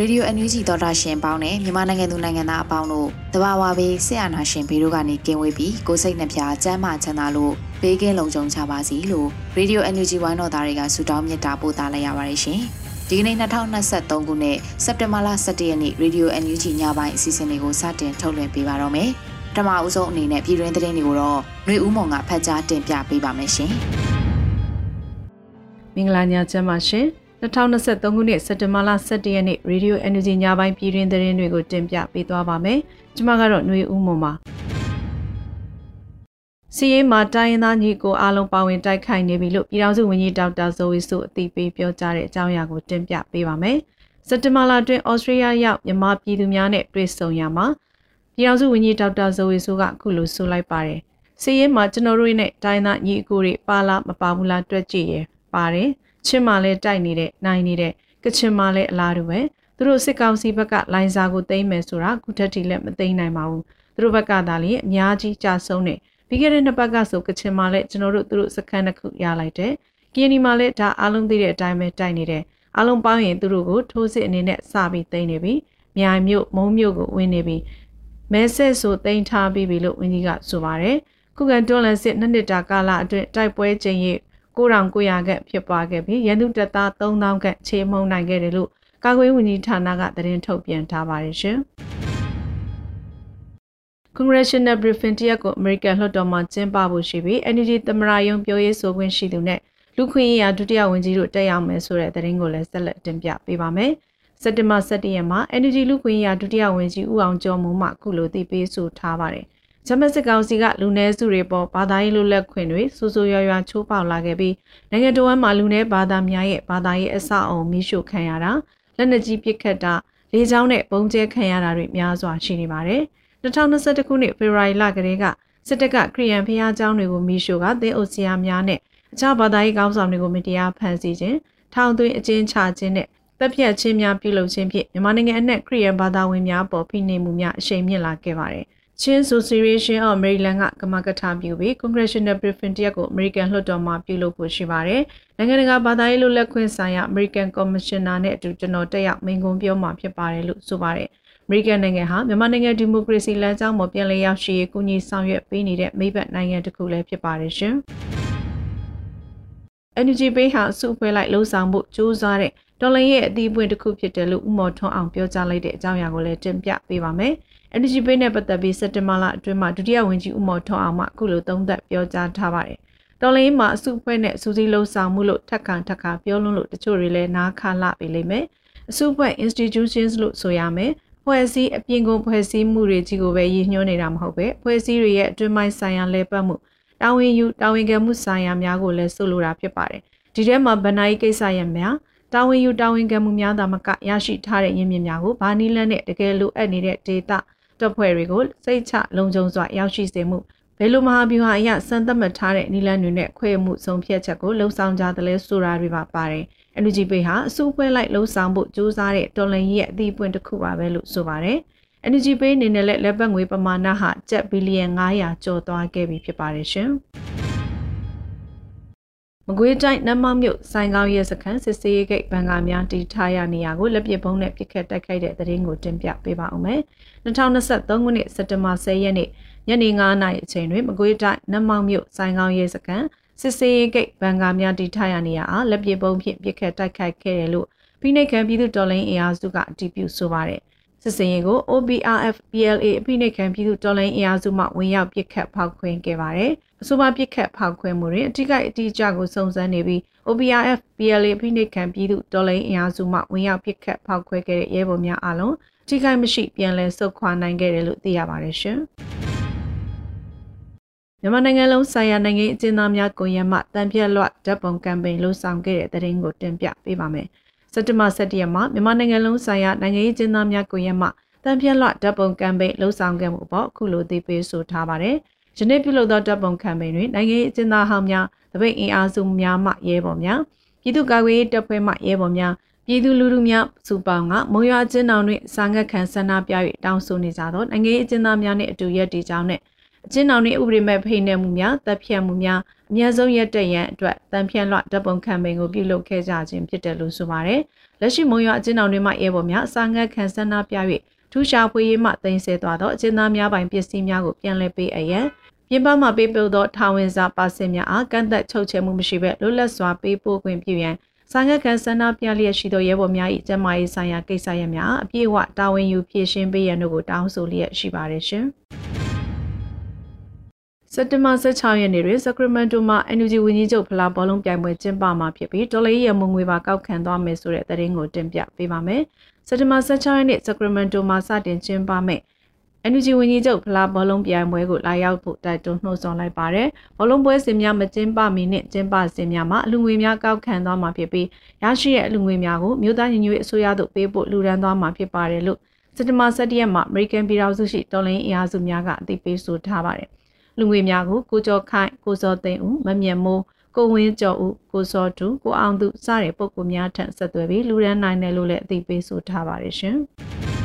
ရေဒီယိုအန်ယူဂျီသောတာရှင်ပေါင်းနဲ့မြန်မာနိုင်ငံသူနိုင်ငံသားအပေါင်းတို့တဘာဝဘေးဆရာနာရှင်ဘေးတို့ကနေကင်းဝေးပြီးကိုစိတ်နှပြကျမ်းမာချမ်းသာလို့ဘေးကင်းလုံခြုံကြပါစေလို့ရေဒီယိုအန်ယူဂျီဝိုင်းတော်သားတွေကဆုတောင်းမေတ္တာပို့သလိုက်ရပါတယ်ရှင်။ဒီကနေ့2023ခုနှစ်စက်တင်ဘာလ17ရက်နေ့ရေဒီယိုအန်ယူဂျီညပိုင်းအစီအစဉ်လေးကိုစတင်ထုတ်လွှင့်ပေးပါတော့မယ်။ပထမအဦးဆုံးအနေနဲ့ပြည်တွင်းသတင်းတွေကိုတော့ຫນွေဦးမုံကဖတ်ကြားတင်ပြပေးပါမယ်ရှင်။မင်္ဂလာညချမ်းပါရှင်။ 2023ခုနှစ်စက်တင်ဘာလ17ရက်နေ့ Radio Energy ညပိုင်းပြည်တွင်သတင်းတွေကိုတင်ပြပေးသွားပါမယ်။ကျွန်မကတော့ຫນွေဦးမွန်ပါ။စီရေးမှာတိုင်းရင်းသားညီကိုအားလုံးပါဝင်တိုက်ခိုက်နေပြီလို့ပြည်ထောင်စုဝန်ကြီးဒေါက်တာဇိုဝီဆိုအသိပေးပြောကြားတဲ့အကြောင်းအရာကိုတင်ပြပေးပါမယ်။စက်တင်ဘာလအတွင်းဩစတြေးလျရောက်မြန်မာပြည်သူများနဲ့တွေ့ဆုံရမှာပြည်ထောင်စုဝန်ကြီးဒေါက်တာဇိုဝီဆိုကအခုလိုဆိုလိုက်ပါတယ်။စီရေးမှာကျွန်တော်တို့နဲ့တိုင်းသားညီအကိုတွေပါလားမပါဘူးလားတွက်ကြည့်ရပါတယ်။ ချင်းမာလဲတိုက်နေတဲ့နိုင်နေတဲ့ကချင်မာလဲအလားတူပဲသူတို့စစ်ကောင်စီဘက်ကလိုင်းစာကိုသိမ်းမယ်ဆိုတာခုထက်ထိလည်းမသိမ်းနိုင်ပါဘူးသူတို့ဘက်ကသာလေအများကြီးကြာဆုံးနေပြီးခဲ့တဲ့နှစ်ပတ်ကဆိုကချင်မာလဲကျွန်တော်တို့သူတို့စခန်းတစ်ခုရလိုက်တယ်ကီနီမာလဲဒါအားလုံးသိတဲ့အတိုင်းပဲတိုက်နေတယ်အားလုံးပေါင်းရင်သူတို့ကိုထိုးစစ်အနေနဲ့စပြီးသိမ်းနေပြီမြိုင်မြို့မုံမြို့ကိုဝင်နေပြီမဲဆက်ဆိုသိမ်းထားပြီးပြီလို့ဝင်းကြီးကဆိုပါတယ်ခုခံတွန်းလှန်စစ်နှစ်နှစ်တာကာလအတွင်းတိုက်ပွဲချိန်ရ 9900ခန့်ဖြစ်ပွားခဲ့ပြီးရန်သူတပ်သား3000ခန့်ချေမှုန်းနိုင်ခဲ့တယ်လို့ကာကွယ်ဝန်ကြီးဌာနကသတင်းထုတ်ပြန်ထားပါတယ်ရှင်။ Congressional Briefing တရက်ကို American လွှတ်တော်မှာကျင်းပဖို့ရှိပြီး NUG သမရယုံပြောရေးဆိုခွင့်ရှိသူနဲ့လူခွင့်ရေးရာဒုတိယဝန်ကြီးတို့တက်ရောက်မယ်ဆိုတဲ့သတင်းကိုလည်းဆက်လက်တင်ပြပေးပါမယ်။စက်တင်ဘာ17ရက်မှာ NUG လူခွင့်ရေးရာဒုတိယဝန်ကြီးဦးအောင်ကျော်မိုးမှခုလိုသိပေးဆိုထားပါတယ်။ ဂျမစစ်ကောင်စီကလူနည်းစုတွေပေါ်ဘာသာရေးလူလက်ခွင့်တွေစူးစူးရွာရွာချိုးပေါက်လာခဲ့ပြီးနိုင်ငံတော်ဝန်မှာလူနည်းဘာသာများရဲ့ဘာသာရေးအဆောက်အအုံမိရှုခံရတာလက်နက်ကြီးပစ်ခတ်တာလေကြောင်းနဲ့ပုံကျဲခံရတာတွေများစွာရှိနေပါတယ်။2021ခုနှစ်ဖေဖော်ဝါရီလကတည်းကစစ်တပ်ကခရီးရန်ဖျားเจ้าတွေကိုမိရှုကသင်းအုပ်ဆရာများနဲ့အခြားဘာသာရေးကောင်းဆောင်တွေကိုမတရားဖမ်းဆီးခြင်းထောင်သွင်းအကျဉ်းချခြင်းနဲ့တပ်ဖြတ်ခြင်းများပြုလုပ်ခြင်းဖြင့်မြန်မာနိုင်ငံအနှံ့ခရီးရန်ဘာသာဝင်များပေါ်ဖိနှိပ်မှုများအရှိန်မြင့်လာခဲ့ပါတယ်။ Chin Association of Maryland ကကမကထပြုပြီး Congressional Briefing တရက်ကို American လွှတ်တော်မှာပြုလုပ်ဖို့ရှိပါတယ်။နိုင်ငံတကာဘာသာရေးလွတ်လပ်ခွင့်ဆိုင်ရာ American Commissioner နဲ့အတူကျွန်တော်တက်ရောက်မိန့်ခွန်းပြောမှာဖြစ်ပါတယ်လို့ဆိုပါတယ်။ American နိုင်ငံဟာမြန်မာနိုင်ငံဒီမိုကရေစီလမ်းကြောင်းပေါ်ပြန်လည်ရောက်ရှိရေးကူညီဆောင်ရွက်ပေးနေတဲ့မိဘနိုင်ငံတစ်ခုလည်းဖြစ်ပါတယ်ရှင်။ Energy Bay ဟာစုဖွဲ့လိုက်လှုံ့ဆော်မှုစူးစမ်းတဲ့တော်လိုင်းရဲ့အသီးပွင့်တစ်ခုဖြစ်တယ်လို့ဥမော်ထွန်းအောင်ပြောကြားလိုက်တဲ့အကြောင်းအရာကိုလည်းတင်ပြပေးပါမယ်။ Energy Bay နဲ့ပတ်သက်ပြီးစက်တင်ဘာလအတွင်းမှာဒုတိယဝန်ကြီးဦးမော်ထွန်းအောင်မှအခုလိုသုံးသပ်ပြောကြားထားပါတယ်။တော်လိုင်းမှာအစုအဖွဲ့နဲ့စူးစီးလှုပ်ဆောင်မှုလို့ထက်ခံထက်ခါပြောလွန်းလို့တချို့တွေလည်းနားခါလာပြီလိမ့်မယ်။အစုအဖွဲ့ institutions လို့ဆိုရမယ်။ဖွဲ့စည်းအပြင်ကုန်ဖွဲ့စည်းမှုတွေကြီးကိုပဲရည်ညွှန်းနေတာမဟုတ်ပဲဖွဲ့စည်းတွေရဲ့အတွင်းပိုင်းဆိုင်ရာလဲပတ်မှုတာဝန်ယူတာဝန်ခံမှုဆိုင်ရာများကိုလည်းဆိုလိုတာဖြစ်ပါတယ်။ဒီထဲမှာဗဏ္ဍာရေးကိစ္စရပ်များတာဝန်ယူတာဝန်ခံမှုများသာမကရရှိထားတဲ့ရင်းမြစ်များကိုဘာနီလန်နဲ့တကယ်လိုအပ်နေတဲ့ data တပ်ဖွဲ့တွေကိုစိတ်ချလုံခြုံစွာရောက်ရှိစေမှုဘယ်လိုမဟာဗျူဟာအရစံသတ်မှတ်ထားတဲ့နီလန်းတွေနဲ့ခွဲမှုဆုံးဖြတ်ချက်ကိုလှုံ့ဆော်ကြတယ်လဲဆိုတာတွေပါပါတယ်။ NUG ပေဟာအစိုးပွဲလိုက်လှုံ့ဆော်ဖို့ကြိုးစားတဲ့တော်လှန်ရေးရဲ့အသီးပွင့်တစ်ခုပါပဲလို့ဆိုပါတယ်။ NUG ပေအနေနဲ့လက်ပတ်ငွေပမာဏဟာကျပ်ဘီလီယံ900ကျော်သွားခဲ့ပြီဖြစ်ပါတယ်ရှင်။ မကွေးတိုင်းနမမြို့ဆိုင်ကောင်းရဲစခန်းစစ်စေးဂိတ်ဘန်ကာများတီထားရနေရကိုလက်ပစ်ဘုံနဲ့ပြစ်ခတ်တိုက်ခိုက်တဲ့တဲ့ရင်ကိုတင်ပြပေးပါဦးမယ်။2023ခုနှစ်စက်တင်ဘာ10ရက်နေ့ညနေ9:00နာရီအချိန်တွင်မကွေးတိုင်းနမမြို့ဆိုင်ကောင်းရဲစခန်းစစ်စေးဂိတ်ဘန်ကာများတည်ထားရနေရအားလက်ပစ်ပုံဖြင့်ပြစ်ခတ်တိုက်ခိုက်ခဲ့တယ်လို့ဖိနှိပ်ခံပြည်သူတော်လှန်ရေးအင်အားစုကအတည်ပြုဆိုပါတယ်စစ်စင်ရင်ကို OBRF PLA အဖိနှိပ်ခံပြည်သူတော်လှန်ရေးအင်အားစုမှဝင်ရောက်ပြစ်ခတ်ဖောက်ခွင်းခဲ့ပါတယ် အဆိုပါပြစ်ခတ်ဖောက်ခွင်းမှုတွင်အထိကိအတိအကျကိုစုံစမ်းနေပြီး OBRF PLA ဖိနှိပ်ခံပြည်သူတော်လှန်ရေးအင်အားစုမှဝင်ရောက်ပြစ်ခတ်ဖောက်ခွဲခဲ့တဲ့ရဲဘော်များအားလုံးထိခိုက်မရှိပြန်လည်ဆုတ်ခွာနိုင်ခဲ့တယ်လို့သိရပါတယ်ရှင်မြန်မာနိုင်ငံလုံးဆိုင်ရာနိုင်ငံအကျဉ်းသားများကွန်ရက်မှတန်ပြက်လွတ်ဓာတ်ပုံကမ်ပိန်းလှုပ်ဆောင်ခဲ့တဲ့တဲ့ရင်ကိုတင်ပြပေးပါမယ်။စက်တဘာ17ရက်မှာမြန်မာနိုင်ငံလုံးဆိုင်ရာနိုင်ငံရေးအကျဉ်းသားများကွန်ရက်မှတန်ပြက်လွတ်ဓာတ်ပုံကမ်ပိန်းလှုပ်ဆောင်ခဲ့မှုပေါ့အခုလိုသိပေးဆိုထားပါတယ်။ ယနေ့ပြုလုပ်သောဓာတ်ပုံကမ်ပိန်းတွင်နိုင်ငံရေးအကျဉ်းသားဟောင်းများတပိတ်အင်အားစုများမှရဲဘော်များပြည်သူ့ကာကွယ်ရေးတပ်ဖွဲ့မှရဲဘော်များပြည်သူလူထုများစုပေါင်းကမုံရွာကျင်းတောင်တွင်စာငတ်ခံဆန္ဒပြ၍တောင်းဆိုနေကြသောနိုင်ငံရေးအကျဉ်းသားများနှင့်အတူရက်တည်ကြောင်းနှင့်အကျဉ်းတော်နှင့်ဥပဒေမဲ့ဖိနှိပ်မှုများတပ်ဖြတ်မှုများအများဆုံးရက်တရန်အတွက်တန်ဖြန်လွှတ်တပ်ပုံခံပိန်ကိုပြုလုပ်ခဲ့ကြခြင်းဖြစ်တယ်လို့ဆိုပါတယ်။လက်ရှိမုံရွာအကျဉ်းတော်တွေမှရဲဘော်များအစာငတ်ခံဆန္ဒပြ၍ထူးရှားဖွေးရေးမှတင်ဆက်သွားသောအကျဉ်းသားများပိုင်ပစ္စည်းများကိုပြန်လည်ပေးအပ်ရန် ပြင်ပမှပေးပို့သောထာဝန်စာပါစင်များအားကန့်သက်ချုပ်ချယ်မှုမရှိဘဲလွတ်လပ်စွာပေးပို့ခွင့်ပြုရန်စာငတ်ခံဆန္ဒပြလျက်ရှိသောရဲဘော်များ၏ကျန်းမာရေးဆိုင်ရာကိစ္စရပ်များအပြည့်အဝတာဝန်ယူဖြည့်ရှင်းပေးရန်တို့ကိုတောင်းဆိုလျက်ရှိပါတယ်ရှင်။စက်တင်ဘာ16ရက်နေ့တွင် Sacramento မှာ NUG ဝန်ကြီးချုပ်ဖလားဘောလုံးပြိုင်ပွဲကျင်းပမှာဖြစ်ပြီးဒေါ်လာရမုံငွေပါကောက်ခံသွားမယ်ဆိုတဲ့သတင်းကိုတင်ပြပေးပါမယ်။စက်တင်ဘာ16ရက်နေ့ Sacramento မှာစတင်ကျင်းပမယ့် NUG ဝန်ကြီးချုပ်ဖလားဘောလုံးပြိုင်ပွဲကိုလာရောက်ဖို့တိုက်တွန်းနှိုးဆော်လိုက်ပါတယ်။ဘောလုံးပွဲစဉ်များမကျင်းပမီနဲ့ကျင်းပစဉ်များမှာအလူငွေများကောက်ခံသွားမှာဖြစ်ပြီးရရှိတဲ့အလူငွေများကိုမြို့သားညီညွတ်ရေးအစိုးရသို့ပေးဖို့လူဒန်းသွားမှာဖြစ်ပါတယ်လို့စက်တင်ဘာ17ရက်မှာ American ပြည်ထောင်စုရှိတော်လိုင်းအင်အားစုများကအသိပေးဆိုထားပါတယ်။လူငွေများကိုကိုကျော်ခိုင်ကိုစောသိန်းဦးမမြတ်မိုးကိုဝင်းကျော်ဦးကိုစောတူကိုအောင်သူစတဲ့ပုဂ္ဂိုလ်များထံဆက်သွယ်ပြီးလူဒန်းနိုင်တယ်လို့လည်းအသိပေးဆိုထားပါတယ်ရှင်။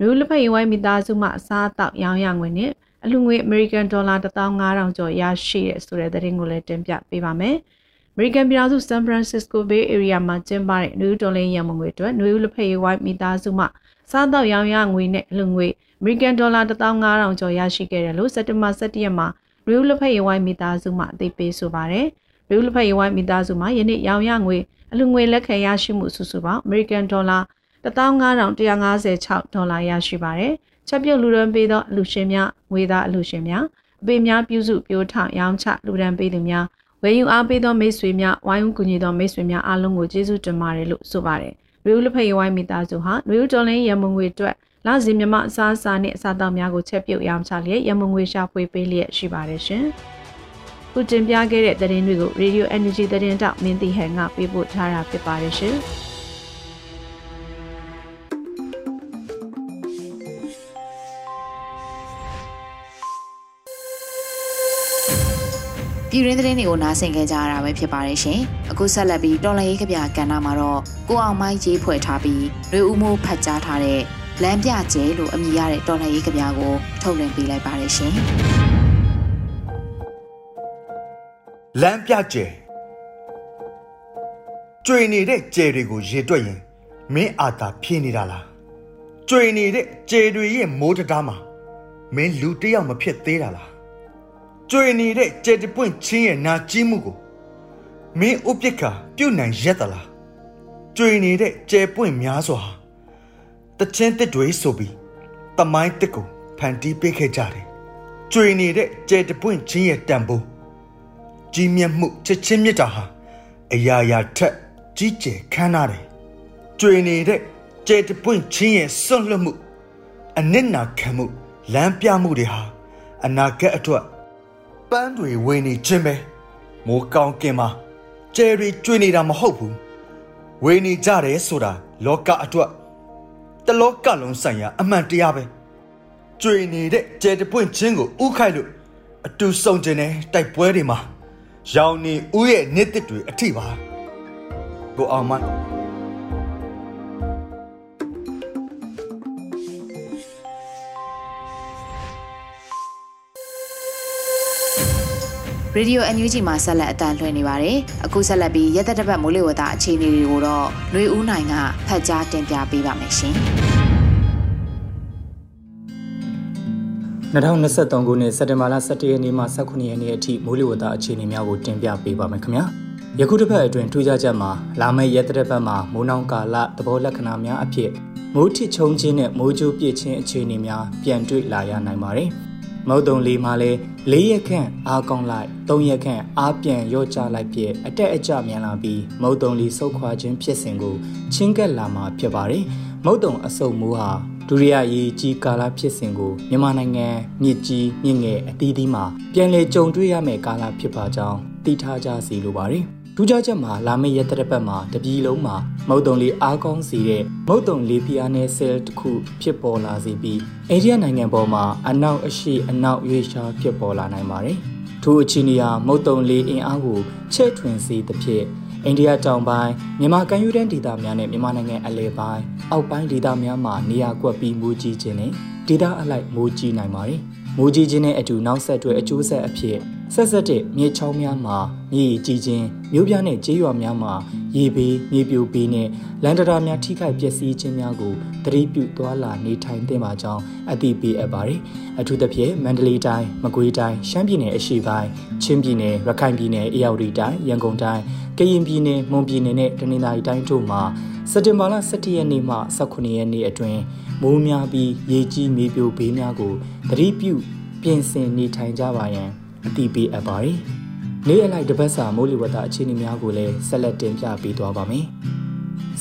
လူလက်ဖက်ရဝိုင်းမိသားစုမှအစားအသောက်ရောင်းရငွေနဲ့အလူငွေ American Dollar 15000ကျော်ရရှိတဲ့ဆိုတဲ့သတင်းကိုလည်းတင်ပြပေးပါမယ်။ American ပြည်ထောင်စု San Francisco Bay Area မှာကျင်းပတဲ့ New Dollar ရန်မငွေအတွက်နွေဦးလက်ဖက်ရဝိုင်းမိသားစုမှစားသောက်ရောင်းရငွေနဲ့အလူငွေ American Dollar 15000ကျော်ရရှိခဲ့တယ်လို့စက်တင်ဘာ17ရက်မှာနွေဦးလက်ဖက်ရဝိုင်းမိသားစုမှအသိပေးဆိုပါတယ်။နွေဦးလက်ဖက်ရဝိုင်းမိသားစုမှယနေ့ရောင်းရငွေအလူငွေလက်ခံရရှိမှုစုစုပေါင်း American Dollar 15156ဒေါ်လာရရှိပါတယ်။ချက်ပြုတ်လူရန်ပေးသောအလူရှင်များငွေသားအလူရှင်များအပေများပြုစုပြိုးထောင်ရောင်းချလူရန်ပေးသူများဝယ်ယူအားပေးသောမိတ်ဆွေများဝိုင်းဝန်းကူညီသောမိတ်ဆွေများအားလုံးကိုကျေးဇူးတင်ပါတယ်လို့ဆိုပါတယ်။ရေဦးလက်ဖက်ရဝိုင်းမိသားစုဟာရေဦးတော်လင်းရမုံငွေအတွက်လစီမြမအစားအစာနှင့်အစားအသောက်များကိုချက်ပြုတ်ရောင်းချလျက်ရမုံငွေရှာဖွေပေးလျက်ရှိပါတယ်ရှင်။ခုတင်ပြခဲ့တဲ့သတင်းတွေကို Radio Energy သတင်းတောက်မင်းတီဟန်ကပေးပို့ထားတာဖြစ်ပါတယ်ရှင်။ ပြည်ရင်းသတင်းတွေကိုနားဆင်ကြကြရတာပဲဖြစ်ပါတယ်ရှင်။အခုဆက်လက်ပြီးတော်လရေးကဗျာကဏ္ဍမှာတော့ကိုအောင်မိုင်းရေးဖွဲ့ထားပြီးရွေဦးမိုးဖတ်ကြားထားတဲ့လမ်းပြကျဲလို့အမည်ရတဲ့တော်လရေးကဗျာကိုထုတ်လွှင့်ပေးလိုက်ပါတယ်ရှင်။လမ်းပြကျဲကျွေနေတဲ့ကျဲတွေကိုရေတွက်ရင်မင်းအာသာဖြင်းနေတာလား။ကျွေနေတဲ့ကျဲတွေရဲ့မိုးတကားမှာမင်းလူတယောက်မဖြစ်သေးတာလား ကျွေနေတဲ့ကြက်တပွင့်ချင်းရဲ့နာကြီးမှုကိုမင်းဥပက္ခပြုတ်နိုင်ရက်သလားကျွေနေတဲ့ကြဲပွင့်များစွာတချင်းတစ်တွေဆိုပြီးတမိုင်းတစ်ကိုဖန်တီးပေးခဲ့ကြတယ်ကျွေနေတဲ့ကြဲတပွင့်ချင်းရဲ့တန်ဖိုးကြီးမြတ်မှုချစ်ချင်းမြတ်တာဟာအရာရာထက်ကြီးကျယ်ခမ်းနားတယ်ကျွေနေတဲ့ကြဲတပွင့်ချင်းရဲ့စွန့်လွတ်မှုအနစ်နာခံမှုလမ်းပြမှုတွေဟာအနာဂတ်အတွက် ပန်းတွေဝင်နေခြင်းပဲမိုးကောင်းကင်မှာကျယ်ရီကျွေနေတာမဟုတ်ဘူးဝေနေကြတယ်ဆိုတာလောကအတွက်တလောကလုံးဆိုင်ရာအမှန်တရားပဲကျွေနေတဲ့ကျယ်တပွင့်ချင်းကိုဥခိုက်လို့အတူဆုံကျင်တဲ့တိုက်ပွဲတွေမှာရောင်နေဥရဲ့နှစ်တစ်တွေအထိပါကိုအောင်မ န်း Radio NUG မှာဆက်လက်အတန်းလွှင့်နေပါတယ်။အခုဆက်လက်ပြီးရက်သက်တစ်ပတ်မိုးလေဝသအခြေအနေတွေကိုတော့ຫນွေဦးနိုင်ကဖတ်ကြားတင်ပြပေးပါမယ်ရှင်။2023ခုနှစ်စက်တင်ဘာလ17ရက်နေ့မှ19ရက်နေ့အထိမိုးလေဝသအခြေအနေများကိုတင်ပြပေးပါမယ်ခင်ဗျာယခုတစ်ပတ်အတွင်းထူးခြားချက်မှာလာမယ့်ရက်တစ်ပတ်မှာမိုးနှောင်းကာလသဘောလက္ခဏာများအဖြစ်မိုးထစ်ချုံခြင်းနဲ့မိုးကြိုးပြည့်ခြင်းအခြေအနေများပြန်တွေ့လာရနိုင်ပါတယ် မုတ်တုံလေးမှာလည်း၄ရက်ခန့်အားကောင်းလိုက်၃ရက်ခန့်အားပြန်ရော့ချလိုက်ပြည့်အတက်အကျမြန်လာပြီးမုတ်တုံလေးဆုတ်ခွာခြင်းဖြစ်စဉ်ကိုချင်းကပ်လာမှာဖြစ်ပါတယ်မုတ်တုံအဆုတ်မိုးဟာဒုတိယရေကြီးကာလဖြစ်စဉ်ကိုမြန်မာနိုင်ငံမြစ်ကြီးမြင့်ငယ်အသီးသီးမှာပြန်လည်ကြုံတွေ့ရမယ့်ကာလဖြစ်ပါကြောင်းသိထားကြစီလိုပါတယ်။ ထူးခြားချက်မှာလာမယ့်ရက်တစ်ပတ်မှာတပြည်လုံးမှာမုတ်တုံလေးအားကောင်းစေတဲ့မုတ်တုံလေးဖျားနယ်ဆဲလ်တစ်ခုဖြစ်ပေါ်လာစေပြီးအိန္ဒိယနိုင်ငံပေါ်မှာအနောက်အရှေ့အနောက်ရွေ့လျားဖြစ်ပေါ်လာနိုင်ပါတယ်။ထိုအခြေအနေဟာမုတ်တုံလေးအင်အားကိုချဲ့ထွင်စေသဖြင့်အိန္ဒိယတောင်ပိုင်းမြန်မာကမ်းရိုးတန်းဒေသများနဲ့မြန်မာနိုင်ငံအလယ်ပိုင်းအောက်ပိုင်းဒေသများမှာနေရာကွက်ပြီးမိုးကြီးခြင်းနဲ့ဒေသအလိုက်မိုးကြီးနိုင်ပါတယ်။မိုးကြီးခြင်းနဲ့အတူနောက်ဆက်တွဲအကျိုးဆက်အဖြစ် ဆက်ဆက်တဲ့မြေချောင်းများမှာမြေကြီးခြင်းမြို့ပြနဲ့ကျေးရွာများမှာရေဘေးမြေပြိုဘေးနဲ့လန်ဒရာများထိခိုက်ပျက်စီးခြင်းများကိုသတိပြုသွားလာနေထိုင်သင့်ပါကြောင်းအသိပေးအပ်ပါတယ်။အထူးသဖြင့်မန္တလေးတိုင်း၊မကွေးတိုင်း၊ရှမ်းပြည်နယ်အရှေ့ပိုင်း၊ချင်းပြည်နယ်၊ရခိုင်ပြည်နယ်၊အေရဝတီတိုင်း၊ရန်ကုန်တိုင်း၊ကရင်ပြည်နယ်၊မွန်ပြည်နယ်နဲ့တနင်္သာရီတိုင်းတို့မှာစက်တင်ဘာလ17ရက်နေ့မှ18ရက်နေ့အတွင်းမိုးများပြီးရေကြီးမြေပြိုဘေးများကိုသတိပြုပြင်ဆင်နေထိုင်ကြပါရန် အသိပေးအပ်ပါတယ်။နေ့အလိုက်တပတ်စာမိုးလေဝသအခြေအနေများကိုလည်းဆက်လက်တင်ပြပေးသွားပါမယ်။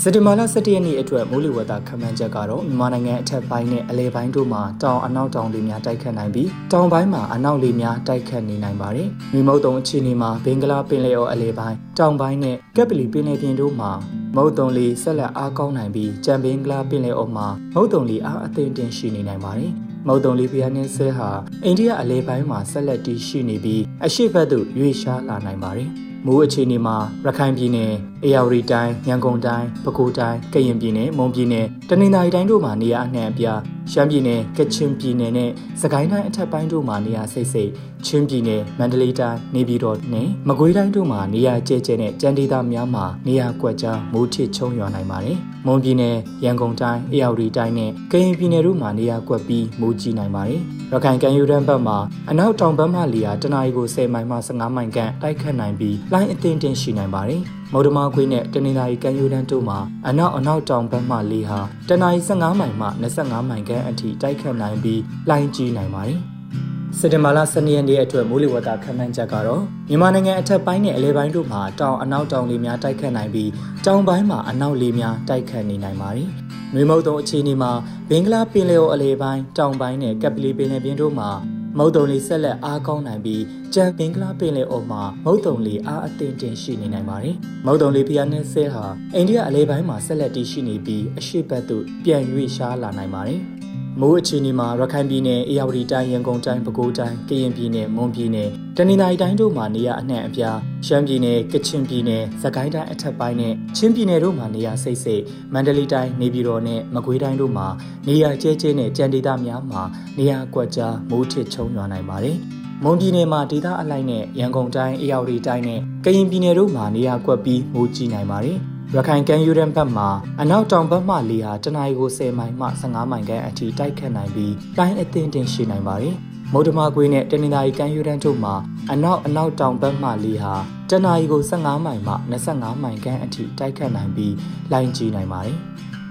စက်တင်ဘာလ17ရက်နေ့အတွက်မိုးလေဝသခန့်မှန်းချက်ကတော့မြန်မာနိုင်ငံအထက်ပိုင်းနဲ့အလဲပိုင်းတို့မှာတောင်အနောက်တောင်လေများတိုက်ခတ်နိုင်ပြီးတောင်ပိုင်းမှာအနောက်လေများတိုက်ခတ်နေနိုင်ပါတယ်။မြေမုတ်တုံအခြေအနေမှာဘင်္ဂလားပင်လယ်အော်အလဲပိုင်းတောင်ပိုင်းနဲ့ကက်ပလီပင်လယ်ပြင်တို့မှာမုတ်တုံလီဆက်လက်အားကောင်းနိုင်ပြီးကြံဘင်္ဂလားပင်လယ်အော်မှာမုတ်တုံလီအားအသင့်တင်ရှိနေနိုင်ပါတယ်။ မုတ်တုံလီဖျားနှင်းဆဲဟာအိန္ဒိယအလဲပိုင်းမှာဆက်လက်တည်ရှိနေပြီးအရှိတ်ဘက်သို့ရွေ့ရှားလာနိုင်ပါတယ်။မိုးအခြေအနေမှာရခိုင်ပြည်နယ်၊ အေရဝတီတိုင်း၊ရန်ကုန်တိုင်း၊ပဲခူးတိုင်း၊ကရင်ပြည်နယ်၊မွန်ပြည်နယ်၊တနင်္သာရီတိုင်းတို့မှာနေရာအနှံ့အပြားရှမ်းပြည်နယ်၊ကချင်ပြည်နယ်နဲ့စကိုင်းတိုင်းအထက်ပိုင်းတို့မှာနေရာစိတ်စိတ်ချင်းပြည်နယ်မန္တလေးတိုင်းနေပြည်တော်နဲ့မကွေးတိုင်းတို့မှာနေရာကျဲကျဲနဲ့ကြံဒေသများမှာနေရာကွက်ကြားမိုးထစ်ချုံရွာနိုင်ပါတယ်။မွန်ပြည်နယ်ရန်ကုန်တိုင်းအေရဝတီတိုင်းနဲ့ကရင်ပြည်နယ်တို့မှာနေရာကွက်ပြီးမိုးကြီးနိုင်ပါတယ်။ရခိုင်ကမ်းရိုးတန်းဘက်မှာအနောက်တောင်ဘက်မှလေယာတနအီကို10မိုင်မှ15မိုင်ခန့်တိုက်ခတ်နိုင်ပြီးလိုင်းအသင်းတင်ရှိနိုင်ပါတယ်။ မုဒ္ဓမာခွေးနဲ့တနင်္သာရီကမ်းရိုးတန်းတို့မှာအနောက်အနောက်တောင်ဘက်မှလေဟာတနအီ15မိုင်မှ25မိုင်ခန့်အထိတိုက်ခတ်နိုင်ပြီးလိုင်းကြီးနိုင်ပါတယ်။စက်တင်ဘာလ12ရက်နေ့အတွက်မိုးလေဝသခန့်မှန်းချက်ကတော့မြန်မာနိုင်ငံအထက်ပိုင်းနဲ့အလဲပိုင်းတို့မှာတောင်အနောက်တောင်လေများတိုက်ခတ်နိုင်ပြီးတောင်ပိုင်းမှာအနောက်လေများတိုက်ခတ်နေနိုင်ပါတယ်။မြေမုတ်တုံအခြေအနေမှာဘင်္ဂလားပင်လယ်အော်အလဲပိုင်းတောင်ပိုင်းနဲ့ကပ်ပလီပင်လယ်ပြင်တို့မှာ မုတ်တုံလီဆက်လက်အားကောင်းနိုင်ပြီးကြံပင်ကလာပင်လယ်အော်မှာမုတ်တုံလီအားအသင့်တင်ရှိနေနိုင်ပါတယ်။မုတ်တုံလီဖျားနှဲဆဲဟာအိန္ဒိယအလဲပိုင်းမှာဆက်လက်တည်ရှိနေပြီးအရှိတ်ဘက်သို့ပြန်ရွေ့ရှားလာနိုင်ပါတယ်။ မိုးအခြေအနေမှာရခိုင်ပြည်နယ်အေရဝတီတိုင်းရန်ကုန်တိုင်းပဲခူးတိုင်းကရင်ပြည်နယ်မွန်ပြည်နယ်တနင်္သာရီတိုင်းတို့မှာနေရအနှံ့အပြားရှမ်းပြည်နယ်ကချင်ပြည်နယ်စကိုင်းတိုင်းအထက်ပိုင်းနဲ့ချင်းပြည်နယ်တို့မှာနေရစိတ်စိတ်မန္တလေးတိုင်းနေပြည်တော်နဲ့မကွေးတိုင်းတို့မှာနေရကျဲကျဲနဲ့ကြံဒေသများမှာနေရကွက်ကြားမိုးထစ်ချုံရွာနိုင်ပါတယ်မွန်ပြည်နယ်မှာဒေသအလိုက်နဲ့ရန်ကုန်တိုင်းအေရဝတီတိုင်းနဲ့ကရင်ပြည်နယ်တို့မှာနေရာကွက်ပြီးမိုးကြီးနိုင်ပါတယ်။ ရခိုင်ကမ်းရိုးတန်းဘက်မှာအနောက်တောင်ဘက်မှလေဟာတနအီကို10မိုင်မှ15မိုင်ခန့်အထိတိုက်ခတ်နိုင်ပြီးတိုင်းအသင်းတင်ရှိနိုင်ပါတယ်။မုဒ္ဓမာကွေးနဲ့တနင်္သာရီကမ်းရိုးတန်းတို့မှာအနောက်အနောက်တောင်ဘက်မှလေဟာတနအီကို15မိုင်မှ25မိုင်ခန့်အထိတိုက်ခတ်နိုင်ပြီးလိုင်းကြီးနိုင်ပါတယ်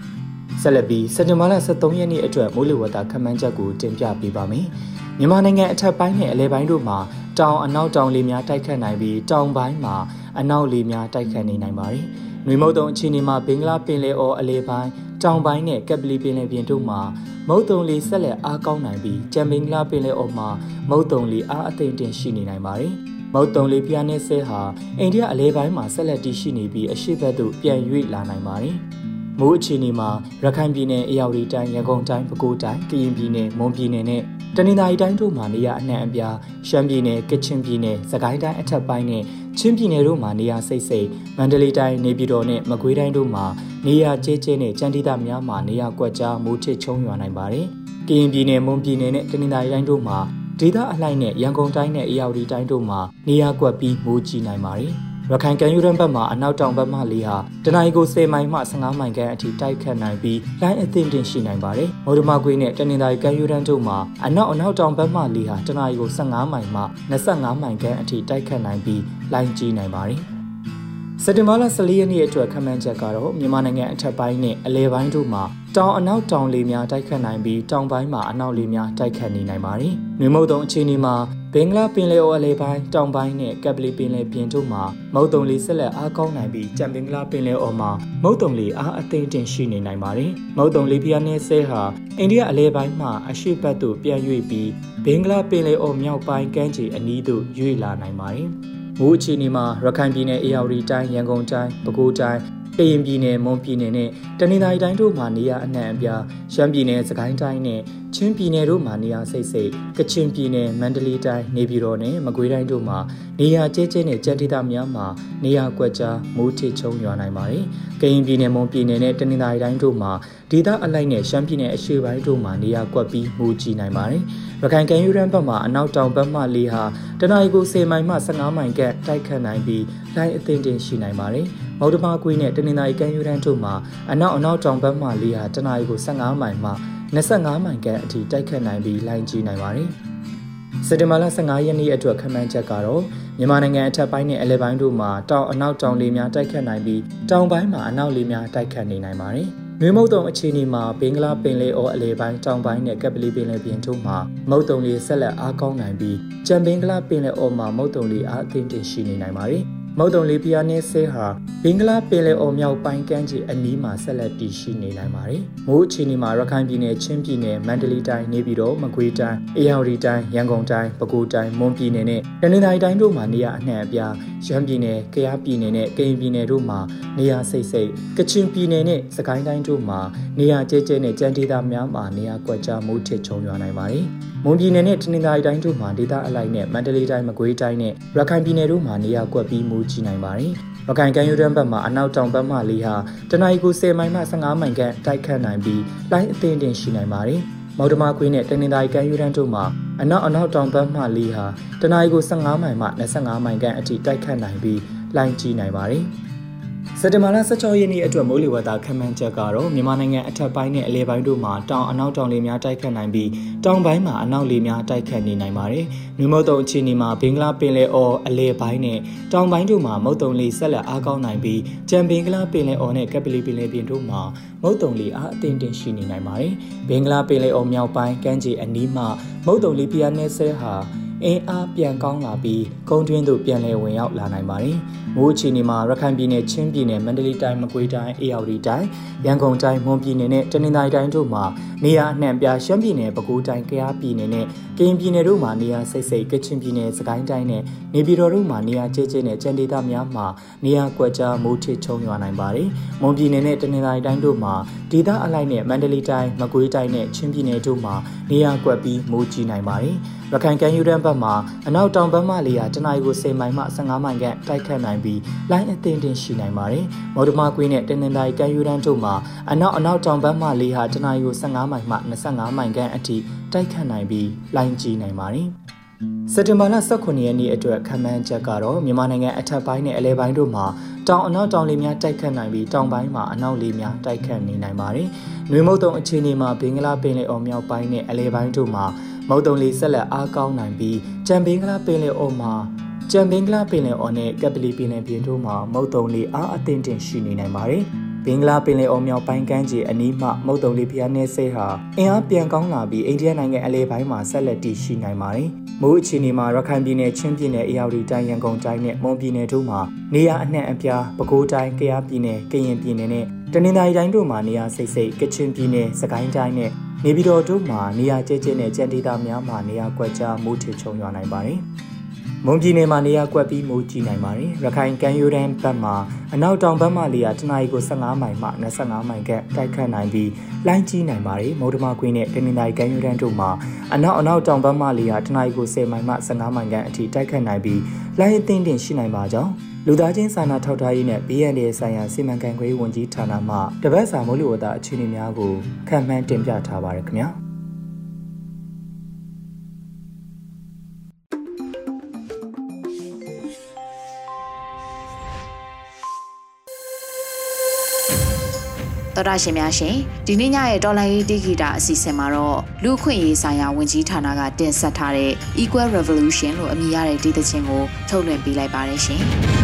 ။ဆက်လက်ပြီးစက်တင်ဘာလ23ရက်နေ့အတွက်မိုးလေဝသခန့်မှန်းချက်ကိုတင်ပြပေးပါမယ်။မြန်မာနိုင်ငံအထက်ပိုင်းနဲ့အလဲပိုင်းတို့မှာတောင်အနောက်တောင်လေများတိုက်ခတ်နိုင်ပြီးတောင်ပိုင်းမှာအနောက်လေများတိုက်ခတ်နေနိုင်ပါတယ်။ နွေမုတ်တုံအခြေအနေမှာဘင်္ဂလားပင်လယ်အော်အလဲပိုင်းတောင်ပိုင်းနဲ့ကက်ပလီပင်လယ်ပြင်တို့မှာမုတ်တုံလီဆက်လက်အားကောင်းနိုင်ပြီးကြံဘင်္ဂလားပင်လယ်အော်မှာမုတ်တုံလီအားအသင့်တင်ရှိနေနိုင်ပါတယ်။မုတ်တုံလီပြားနဲ့ဆဲဟာအိန္ဒိယအလဲပိုင်းမှာဆက်လက်တည်ရှိနေပြီးအရှိတ်ဘက်သို့ပြန်ရွေ့လာနိုင်ပါတယ်။မိုးအခြေအနေမှာရခိုင်ပြည်နယ်အေရဝတီတိုင်းရန်ကုန်တိုင်းပဲခူးတိုင်းကရင်ပြည်နယ်မွန်ပြည်နယ်နဲ့တနင်္သာရီတိုင်းတို့မှာနေရအနှံ့အပြားရှမ်းပြည်နယ်ကချင်ပြည်နယ်စကိုင်းတိုင်းအထက်ပိုင်းနဲ့ ချင်းပြည်နယ်တို့မှာနေရာစိတ်စိတ်မန္တလေးတိုင်းနေပြည်တော်နဲ့မကွေးတိုင်းတို့မှာနေရာကျဲကျဲနဲ့ကြံတိတာများမှာနေရာကွက်ကြားမိုးထစ်ချုံရွာနိုင်ပါတယ်။ကရင်ပြည်နယ်မွန်ပြည်နယ်နဲ့တနင်္သာရီတိုင်းတို့မှာဒေသအလိုက်နဲ့ရန်ကုန်တိုင်းနဲ့အေရဝတီတိုင်းတို့မှာနေရာကွက်ပြီးမိုးကြီးနိုင်ပါတယ်။ ရခိုင်ကမ်းရိုးတန်းဘက်မှာအနောက်တောင်ဘက်မှလေဟာတနင်္ဂနွေကို10မိုင်မှ15မိုင်ခန့်အထိတိုက်ခတ်နိုင်ပြီးလိုင်းအသင့်တင်ရှိနိုင်ပါတယ်။မော်ဒမာကွေးနဲ့တနင်္သာရီကမ်းရိုးတန်းတို့မှာအနောက်အနောက်တောင်ဘက်မှလေဟာတနင်္ဂနွေကို15မိုင်မှ25မိုင်ခန့်အထိတိုက်ခတ်နိုင်ပြီးလိုင်းကြီးနိုင်ပါတယ်။ စက်တင်ဘာလ14ရက်နေ့အတွက်ခန့်မှန်းချက်ကတော့မြန်မာနိုင်ငံအထက်ပိုင်းနဲ့အလဲပိုင်းတို့မှာတောင်အနောက်တောင်လေများတိုက်ခတ်နိုင်ပြီးတောင်ပိုင်းမှာအနောက်လေများတိုက်ခတ်နေနိုင်ပါတယ်။နှွေမုတ်တုံအခြေအနေမှာဘင်္ဂလားပင်လယ်အော်အလဲပိုင်းတောင်ပိုင်းနဲ့ကပ်ပလီပင်လယ်ပြင်တို့မှာမုတ်တုံလေဆက်လက်အားကောင်းနိုင်ပြီးကြံဘင်္ဂလားပင်လယ်အော်မှာမုတ်တုံလေအားအသိမ့်တင်ရှိနေနိုင်ပါတယ်။မုတ်တုံလေပြားနဲ့ဆဲဟာအိန္ဒိယအလဲပိုင်းမှာအရှိတ်ဘက်သို့ပြန်ရွေ့ပြီးဘင်္ဂလားပင်လယ်အော်မြောက်ပိုင်းကမ်းခြေအနီးသို့ရွေ့လာနိုင်ပါတယ်။ မိုးအခြေအနေမှာရခိုင်ပြည်နယ်အေရဝတီတိုင်းရန်ကုန်တိုင်းပဲခူးတိုင်း ကရင်ပြည်နယ်မွန်ပြည်နယ်နဲ့တနင်္သာရီတိုင်းတို့မှာနေရအနှံ့အပြားရှမ်းပြည်နယ်စကိုင်းတိုင်းနဲ့ချင်းပြည်နယ်တို့မှာနေရစိတ်စိတ်ကချင်ပြည်နယ်မန္တလေးတိုင်းနေပြည်တော်နဲ့မကွေးတိုင်းတို့မှာနေရကျဲကျဲနဲ့ကြံဒေသများမှာနေရကွက်ကြားမိုးထစ်ချုံရွာနိုင်ပါတယ်။ကရင်ပြည်နယ်မွန်ပြည်နယ်နဲ့တနင်္သာရီတိုင်းတို့မှာဒေသအလိုက်နဲ့ရှမ်းပြည်နယ်အရှေ့ပိုင်းတို့မှာနေရကွက်ပြီးမိုးကြီးနိုင်ပါတယ်။ရခိုင်ကမ်းရိုးတန်းဘက်မှာအနောက်တောင်ဘက်မှလေဟာတနအီကို10မိုင်မှ15မိုင်ကတိုက်ခတ်နိုင်ပြီးလိုင်းအသင့်တင်ရှိနိုင်ပါတယ်။ မော်ဒမာကွေးနဲ့တနင်္သာရီကမ်းရိုးတန်းတို့မှာအနောက်အနောက်တောင်ဘက်မှလေဟာတနအီကို15မိုင်မှ25မိုင်ခန့်အထိတိုက်ခတ်နိုင်ပြီးလိုင်းကြီးနိုင်ပါတယ်။စက်တင်ဘာလ15ရက်နေ့အတွက်ခန့်မှန်းချက်ကတော့မြန်မာနိုင်ငံအထက်ပိုင်းနဲ့အလယ်ပိုင်းတို့မှာတောင်အနောက်တောင်လေများတိုက်ခတ်နိုင်ပြီးတောင်ပိုင်းမှာအနောက်လေများတိုက်ခတ်နေနိုင်ပါတယ်။နှွေမုတ်တုံအခြေအနေမှာဘင်္ဂလားပင်လယ်အော်အလယ်ပိုင်းတောင်ပိုင်းနဲ့ကပ်ပလီပင်လယ်ပြင်တို့မှာမုတ်တုံလေးဆက်လက်အားကောင်းနိုင်ပြီးကြံဘင်္ဂလားပင်လယ်အော်မှာမုတ်တုံလေးအားအသင့်တင်ရှိနေနိုင်ပါတယ်။ မုတ်တုံလေးဖျားနေဆဲဟာဘင်္ဂလားပင်လယ်အော်မြောက်ပိုင်းကမ်းခြေအနီးမှာဆက်လက်တည်ရှိနေနိုင်ပါတယ်။မိုးအခြေအနေမှာရခိုင်ပြည်နယ်ချင်းပြည်နယ်မန္တလေးတိုင်းနေပြည်တော်မကွေးတိုင်းအေရဝတီတိုင်းရန်ကုန်တိုင်းပဲခူးတိုင်းမွန်ပြည်နယ်နဲ့တနင်္သာရီတိုင်းတို့မှာနေရာအနှံ့အပြားရန်ပြည်နယ်ကယားပြည်နယ်နဲ့ကရင်ပြည်နယ်တို့မှာနေရာစိတ်စိတ်ကချင်ပြည်နယ်နဲ့စကိုင်းတိုင်းတို့မှာနေရာကျဲကျဲနဲ့ကြမ်းဒေသများမှာနေရာကွက်ကြားမိုးထစ်ချုံရွာနိုင်ပါတယ်။မွန်ပြည်နယ်နဲ့တနင်္သာရီတိုင်းတို့မှာဒေသအလိုက်နဲ့မန္တလေးတိုင်းမကွေးတိုင်းနဲ့ရခိုင်ပြည်နယ်တို့မှာနေရာကွက်ပြီးမူကြီးနိုင်ပါတယ်။ရခိုင်ကမ်းရိုးတန်းဘက်မှာအနောက်တောင်ဘက်မှလေဟာတနအီကို10မိုင်မှ15မိုင်ခန့်တိုက်ခတ်နိုင်ပြီးလိုင်းအသင်းတင်ရှိနိုင်ပါတယ်။မော်ဒမာကွေးနဲ့တနင်္သာရီကမ်းရိုးတန်းတို့မှာအနောက်အနောက်တောင်ဘက်မှလေဟာတနအီကို15မိုင်မှ25မိုင်ခန့်အထိတိုက်ခတ်နိုင်ပြီးလိုင်းကြီးနိုင်ပါတယ်။ စက်တင်ဘာလ16ရက်နေ့အတွက်မိုးလေဝသခန့်မှန်းချက်ကတော့မြန်မာနိုင်ငံအထက်ပိုင်းနဲ့အလဲပိုင်းတို့မှာတောင်အနောက်တောင်လေများတိုက်ခတ်နိုင်ပြီးတောင်ပိုင်းမှာအနောက်လေများတိုက်ခတ်နေနိုင်ပါတယ်။မြမုတ်တုံအခြေအနေမှာဘင်္ဂလားပင်လယ်အော်အလဲပိုင်းနဲ့တောင်ပိုင်းတို့မှာမုတ်တုံလေဆက်လက်အားကောင်းနိုင်ပြီးကြံဘင်္ဂလားပင်လယ်အော်နဲ့ကပလီပင်လယ်ပြင်တို့မှာမုတ်တုံလေအားအသင့်တင်ရှိနေနိုင်ပါတယ်။ဘင်္ဂလားပင်လယ်အော်မြောက်ပိုင်းကမ်းခြေအနီးမှာမုတ်တုံလေပြားနယ်ဆဲဟာ အင်အားပြန်ကောင်းလာပြီးကုန်းတွင်းသို့ပြန်လည်ဝင်ရောက်လာနိုင်ပါတယ်။မိုးအခြေအနေမှာရခိုင်ပြည်နယ်ချင်းပြည်နယ်မန္တလေးတိုင်းမကွေးတိုင်းအေရဝတီတိုင်းရန်ကုန်တိုင်းမွန်ပြည်နယ်နဲ့တနင်္သာရီတိုင်းတို့မှာနေရာအနှံ့ပြရှမ်းပြည်နယ်ပဲခူးတိုင်းကယားပြည်နယ်နဲ့ကရင်ပြည်နယ်တို့မှာနေရာစိတ်စိတ်ကချင်ပြည်နယ်စကိုင်းတိုင်းနဲ့နေပြည်တော်တို့မှာနေရာကျဲကျဲနဲ့ကြံဒေသများမှာနေရာကွက်ကြားမိုးထစ်ချုံရွာနိုင်ပါတယ်။မွန်ပြည်နယ်နဲ့တနင်္သာရီတိုင်းတို့မှာဒေသအလိုက်နဲ့မန္တလေးတိုင်းမကွေးတိုင်းနဲ့ချင်းပြည်နယ်တို့မှာနေရာကွက်ပြီးမိုးကြီးနိုင်ပါတယ်။ရခိုင်ကမ်းရိုးတန်းဘက်မှာအနောက်တောင်ဘက်မှလေယာတနအီကို10မိုင်မှ15မိုင်ခန့်တိုက်ခတ်နိုင်ပြီးလိုင်းအသင်းတင်ရှိနိုင်ပါတယ်။မော်ဒမာကွေးနဲ့တနင်္သာရီကမ်းရိုးတန်းတို့မှာအနောက်အနောက်တောင်ဘက်မှလေဟာတနအီကို15မိုင်မှ25မိုင်ခန့်အထိတိုက်ခတ်နိုင်ပြီးလိုင်းကြီးနိုင်ပါတယ်။စက်တင်ဘာလ18ရက်နေ့အတွက်ခန့်မှန်းချက်ကတော့မြန်မာနိုင်ငံအထက်ပိုင်းနဲ့အလဲပိုင်းတို့မှာတောင်အနောက်တောင်လေများတိုက်ခတ်နိုင်ပြီးတောင်ပိုင်းမှာအနောက်လေများတိုက်ခတ်နေနိုင်ပါတယ်။နှွေမုတ်တုံအခြေအနေမှာဘင်္ဂလားပင်လယ်အော်မြောက်ပိုင်းနဲ့အလဲပိုင်းတို့မှာ မုတ်တုံလေးဆက်လက်အားကောင်းနိုင်ပြီးကြံဘင်္ဂလားပင်လယ်အော်မှာကြံဘင်္ဂလားပင်လယ်အော်နဲ့ကပလီပင်လယ်ပြင်တို့မှာမုတ်တုံလေးအားအသင့်တင်ရှိနေနိုင်ပါတယ်။ဘင်္ဂလားပင်လယ်အော်မြောက်ပိုင်းကမ်းခြေအနီးမှမုတ်တုံလေးဖျားနေဆဲဟာအင်အားပြန်ကောင်းလာပြီးအိန္ဒိယနိုင်ငံအလဲပိုင်းမှာဆက်လက်တည်ရှိနိုင်ပါတယ်။မိုးအခြေအနေမှာရခိုင်ပြည်နယ်ချင်းပြည်နယ်အေရဝတီတိုင်းရန်ကုန်တိုင်းနဲ့မွန်ပြည်နယ်တို့မှာနေရာအနှံ့အပြားပဲခူးတိုင်းကယားပြည်နယ်ကရင်ပြည်နယ်နဲ့ တနင်္သာရီတိုင်းတို့မှာနေရာစိတ်စိတ်ကချင်ပြည်နယ်စကိုင်းတိုင်းနဲ့နေပြည်တော်တို့မှာနေရာကျဲကျဲနဲ့ကြံဒေသများမှာနေရာကွက်ကြားမိုးထချုံရွာနိုင်ပါတယ်။မွန်ပြည်နယ်မှာနေရာကွက်ပြီးမိုးကြီးနိုင်ပါတယ်။ရခိုင်ကမ်းရိုးတန်းဘက်မှာအနောက်တောင်ဘက်မှလေယာတနအီကို15မိုင်မှ25မိုင်ကတိုက်ခတ်နိုင်ပြီးလိုင်းကြီးနိုင်ပါတယ်။မုဒ္ဓမကွင်းနဲ့တနင်္သာရီကမ်းရိုးတန်းတို့မှာအနောက်အနောက်တောင်ဘက်မှလေယာတနအီကို10မိုင်မှ15မိုင်ကအထိတိုက်ခတ်နိုင်ပြီးလိုင်းအသင်းတင်ရှိနိုင်ပါကြောင်း လူသားချင်းစာနာထောက်ထားရေးနဲ့ဘေးအန္တရာယ်ဆိုင်ရာစီမံခန့်ခွဲဝန်ကြီးဌာနမှတပတ်စာမိုးလေဝသအခြေအနေများကိုခံမှန်းတင်ပြထားပါရခင်ဗျာတော်ရရှင်များရှင်ဒီနေ့ညရဲ့တော်လန်ရေးတိဂီတာအစီအစဉ်မှာတော့လူခွင့်ရေးဆိုင်ရာဝန်ကြီးဌာနကတင်ဆက်ထားတဲ့ Equal Revolution လို့အမည်ရတဲ့ဒေသချင်းကိုထုတ်လွှင့်ပေးလိုက်ပါတယ်ရှင်။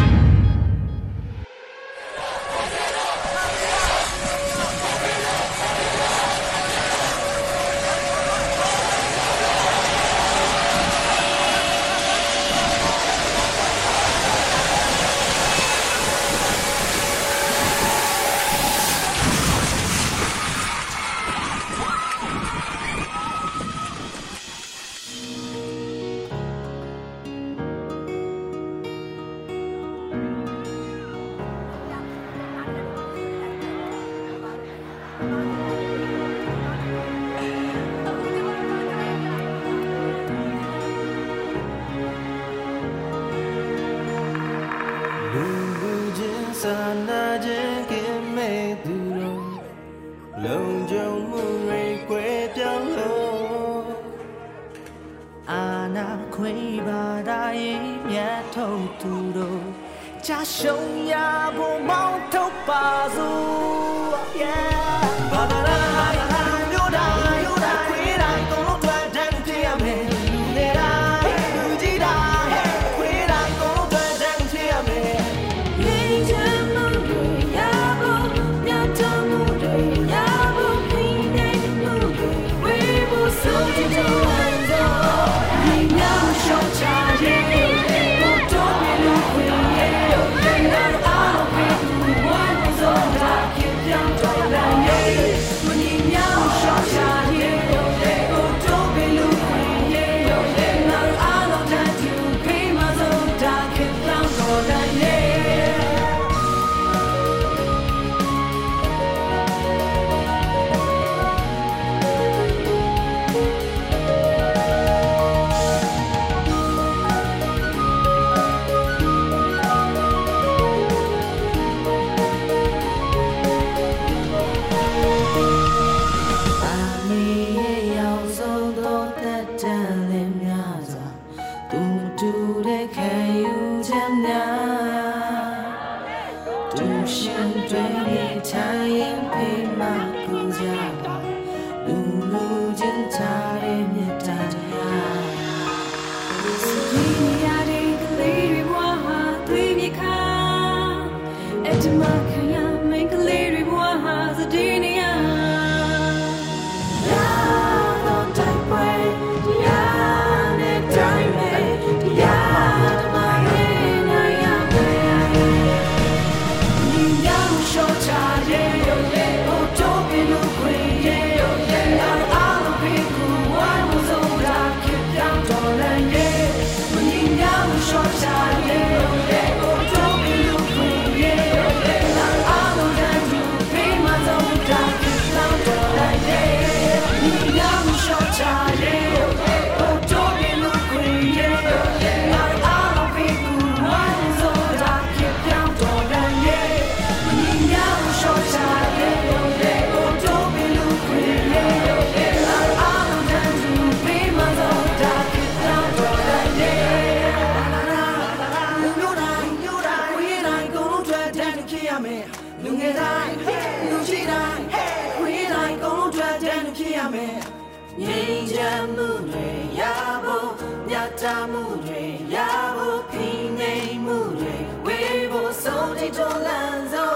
ငြိမ်းချမ်းမှုတွေရဖို့မြတ်တာမှုတွေရဖို့ဖိနှိမ်မှုတွေဝေဖို့ဆုံးတိတ်တော်လန်းစော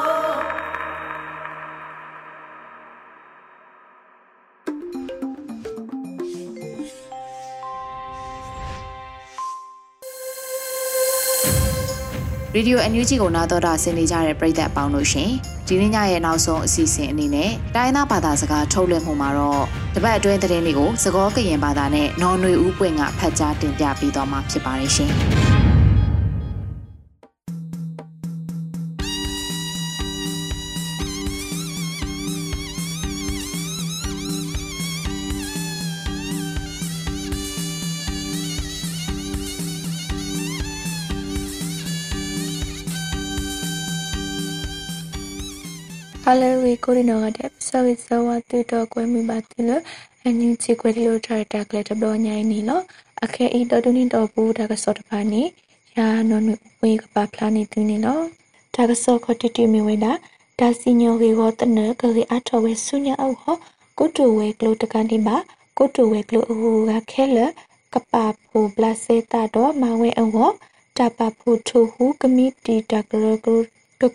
ရေဒီယိုအန်ယူဂျီကိုနားတော်တာဆင်နေကြတဲ့ပရိသတ်အပေါင်းတို့ရှင်။ ဒီနေ့ညရဲ့နောက်ဆုံးအစီအစဉ်အနေနဲ့တိုင်းသားဘာသာစကားထုတ်လွှင့်မှုမှာတော့တပတ်အတွင်းသတင်းတွေကိုသကောကရင်ဘာသာနဲ့နော်နွေဦးပွင့်ကဖတ်ကြားတင်ပြပေးသွားမှာဖြစ်ပါတယ်ရှင်။ အားလုံးဝေကိုရီနော်ကတဲ့ဆဝိဇဝတူတော့ကွဲမိပါသလိုအန်ယူချီကွဲလို့ထားတဲ့ကလေးတော့ညိုင်းနေလို့အခဲအီတော်တူနေတော့ဘူးဒါကစောတပါနေရာနော်နွေဝေကပါဖလာနေသူနေလို့ဒါကစောခတိတိမီဝေတာဒါစီညောဝေကိုတနကလေးအထော်ဝဲဆုညာအောက်ဟောကုတူဝဲကလို့တကန်ဒီမှာကုတူဝဲကလို့အဟူကခဲလကပါဖို့ပလစေတာတော့မဝဲအောတပဖို့ထူဟုကမိတီတကရ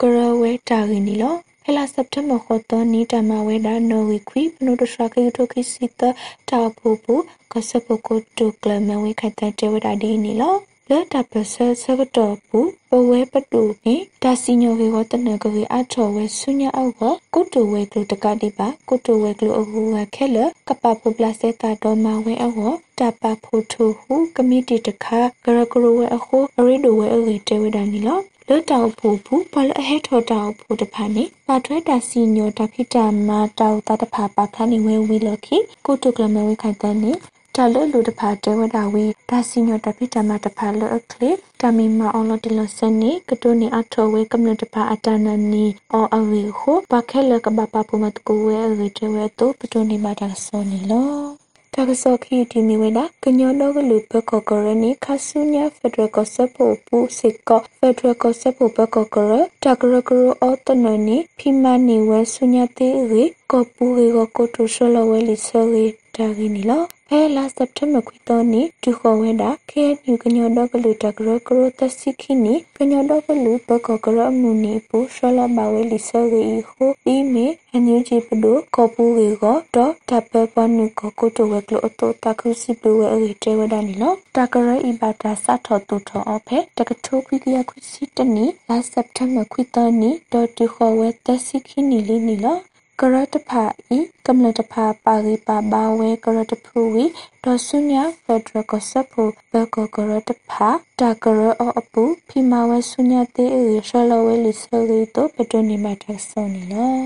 ကရဝဲတာရင်းနီလော ဟဲလာစက်တမ်ဘာခေါ်တော့နီတမဝဲဒါနော်ဝီခွီပနုတရှကေတိုခိစီတတာပူပူကစပကိုတိုကလမဝဲခိုင်တဲ့ဝဲဒါဒီနီလောလက်တပစဆကတော်ပူပဝဲပတူနေဒါစီညိုဝေကိုတနကဝေအထော်ဝဲဆုညာအောက်ကကုတူဝဲကလူတကတိပါကုတူဝဲကလူအဟုဝဲခဲလကပပူပလစတာတော်မဝဲအောက်တပဖိုထူဟုကမတီတခါဂရကရဝဲအခုအရိဒဝဲအဝေတဲဝဲဒါနီလော လွတ်တောက်ဖို့ဘူးဘလအဟဲထော်တောက်ဖို့တဖာနေပါထွဲတာစီညိုတဖိတာမာတောက်တာတဖာပါဖာနေဝဲဝီလခိကုတုကလမဝဲခိုင်တန်နေတာလလူတဖာတဲဝဒါဝီဒါစီညောတပိတမတဖာလအခလေတမီမအောင်လတလစနေကတိုနေအထောဝဲကမ္လတဖာအတနနီအောအဝေခုပခဲလကဘပပမတ်ကိုဝဲအဝေတဲဝဲတော့ပတိုနေပါတာစောနေလော တကစောခီတီမီဝဲလာကညောတော့ကလူပကောကရနီခဆုညာဖက်ဒရယ်ကောဆပ်ဖို့ပူစစ်ကောဖက်ဒရယ်ကောဆပ်ဖို့ပကောကရတကရကရအောတနနီဖီမနီဝဲဆုညာတေရေကောပူရေကောကိုတိုရှလဝဲလီဆောရေ တာဂီနီလောဖဲလာစက်တမ်ခွီတိုနီတူခေါ်ဝဲတာခဲညူကညောတော့ကလူတကရကရတစီခိနီကညောတော့ကလူပကကရအမှုနီပူရှလဘဝဲလီဆောဂီဟိုဒီမီအန်ယူဂျီပဒိုကောပူဝေကတော့တပပနုကကိုတိုဝဲကလိုအတိုတခုစီပဝဲအေတဲဝဒနီလောတကရအီဘာတာစထောတူထောအဖဲတကထိုခွီကရခွီစီတနီလာစက်တမ်ခွီတိုနီဒေါ်တူခေါ်ဝဲတစီခိနီလီနီလော ကရတဖာဤကမ္လတဖာပါရိပါဘာဝဲကရတဖူဝီဒေါ်ဆုညာဖက်ဒရကဆပ်ဖူဘကကရတဖာတာကရအအပူဖီမာဝဲဆုညာတေအေရှလဝဲလီဆရီတိုပတနီမတ်ဆောနီလော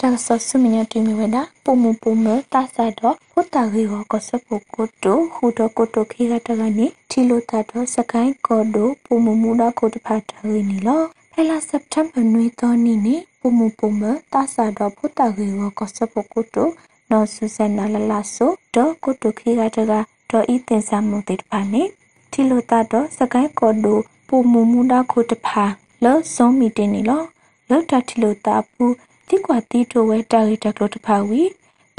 တာဆဆုမညာတီမီဝဲတာပုံမပုံမတာဆာတော့ဟိုတာရီဟောကဆပ်ဖူကိုတိုဟူတော့ကိုတိုခိရတကနေထီလိုတာတော့စကိုင်းကောဒိုပုံမမူတာကိုတဖာတာရီနီလော ဟဲလာစက်တမ်ဘာနွေတော်နီနေပူမူပူမတာဆာတော့ဖုတာကေဝကစပကုတုနော်ဆူဆန်နာလလာဆိုတော့ကုတုခိကတကတော့ဤတင်စာမှုတေတဖာနေတီလိုတာတော့စကိုင်းကောဒိုပူမူမူတာခုတဖာလောစုံမီတင်နေလောလောတာတီလိုတာပူတိကွာတီတိုဝဲတာရီတကလိုတဖာဝီ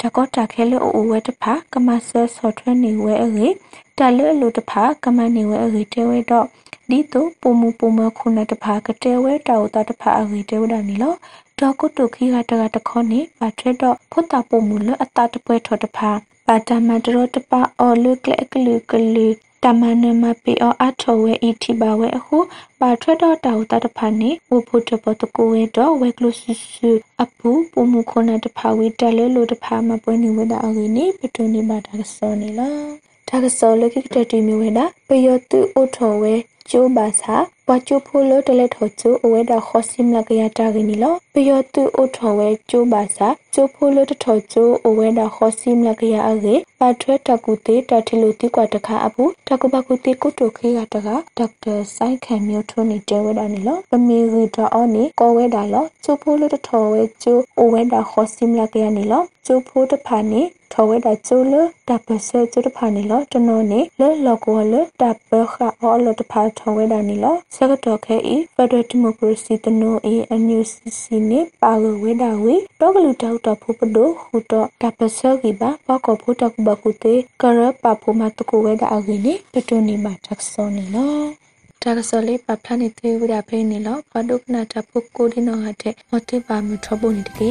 တကောတာခဲလို့အိုဝဲတဖာကမဆဲဆော့ထွဲနေဝဲအေတလဲလို့တဖာကမနေဝဲအေတဲဝဲတော့ ဒီတော့ပုံမပုံမခုနတဖာကတဲဝဲတောက်တာတဖာအဝေတဲဝဒနီလောဒေါကုတုခိကတကတခေါနေပါထက်တော့ဖုတ်တာပုံမူလအတာတပွဲထော်တဖာပါတမတရတပအော်လုကလကလူကလူတမနမပေအောအထောဝဲဤတိပါဝဲအခုပါထွက်တော့တောက်တာတဖာနေဝဖို့တပတကိုဝဲတော့ဝဲကလုဆူဆူအပူပုံမခုနတဖာဝေတလဲလို့တဖာမပွဲနေဝဲတာအဝေနေပတွနေပါတာစောနေလားဒါကစောလကိတတီမီဝဲတာပယောတုအိုထောဝဲ ကျိုး ပါစာပကျိုဖိုလိုတလက်ထောကျိုးအဝဲတာခေါ်စိမလကရတာကနီလောပယောတုအိုထောဝဲကျိုးပါစာကျိုးဖိုလိုတထောကျိုးအဝဲတာခေါ်စိမလကရအကေပါထွဲတကူတေတထီလိုတိကွာတခါအပူတကူပကူတေကုတုခေကတကဒေါက်တာဆိုင်ခံမျိုးထွန်းနေတဲဝဲတာနီလောပမီရီတာအောနေကောဝဲတာလောကျိုးဖိုလိုတထောဝဲကျိုးအဝဲတာခေါ်စိမလကရနီလောကျိုးဖိုးတဖာနေထောဝဲတာကျိုးလတပဆဲကျိုးတဖာနေလောတနောနေလဲလောကောလတပခအောလတဖာထောဝဲတာနေလောစကတော့ခဲဤဖက်ဒရယ်ဒီမိုကရေစီတနိုအေအန်ယူစီစီနေပါလဝဲတာဝေတော့ကလူတောက်တော့ဖို့ပဒိုဟူတော့တပဆဲကြီးပါပကောဖို့တကဘကုတေကရပဖို့မတကိုဝဲတာအကင်းနေပတိုနေမှာတက်စောနေလောတာကစောလေးပပလာနေသေးဝဒဖိနေလောပဒုကနာတပုတ်ကိုဒီနောဟာတဲ့မတိပါမထဖို့နေတကေ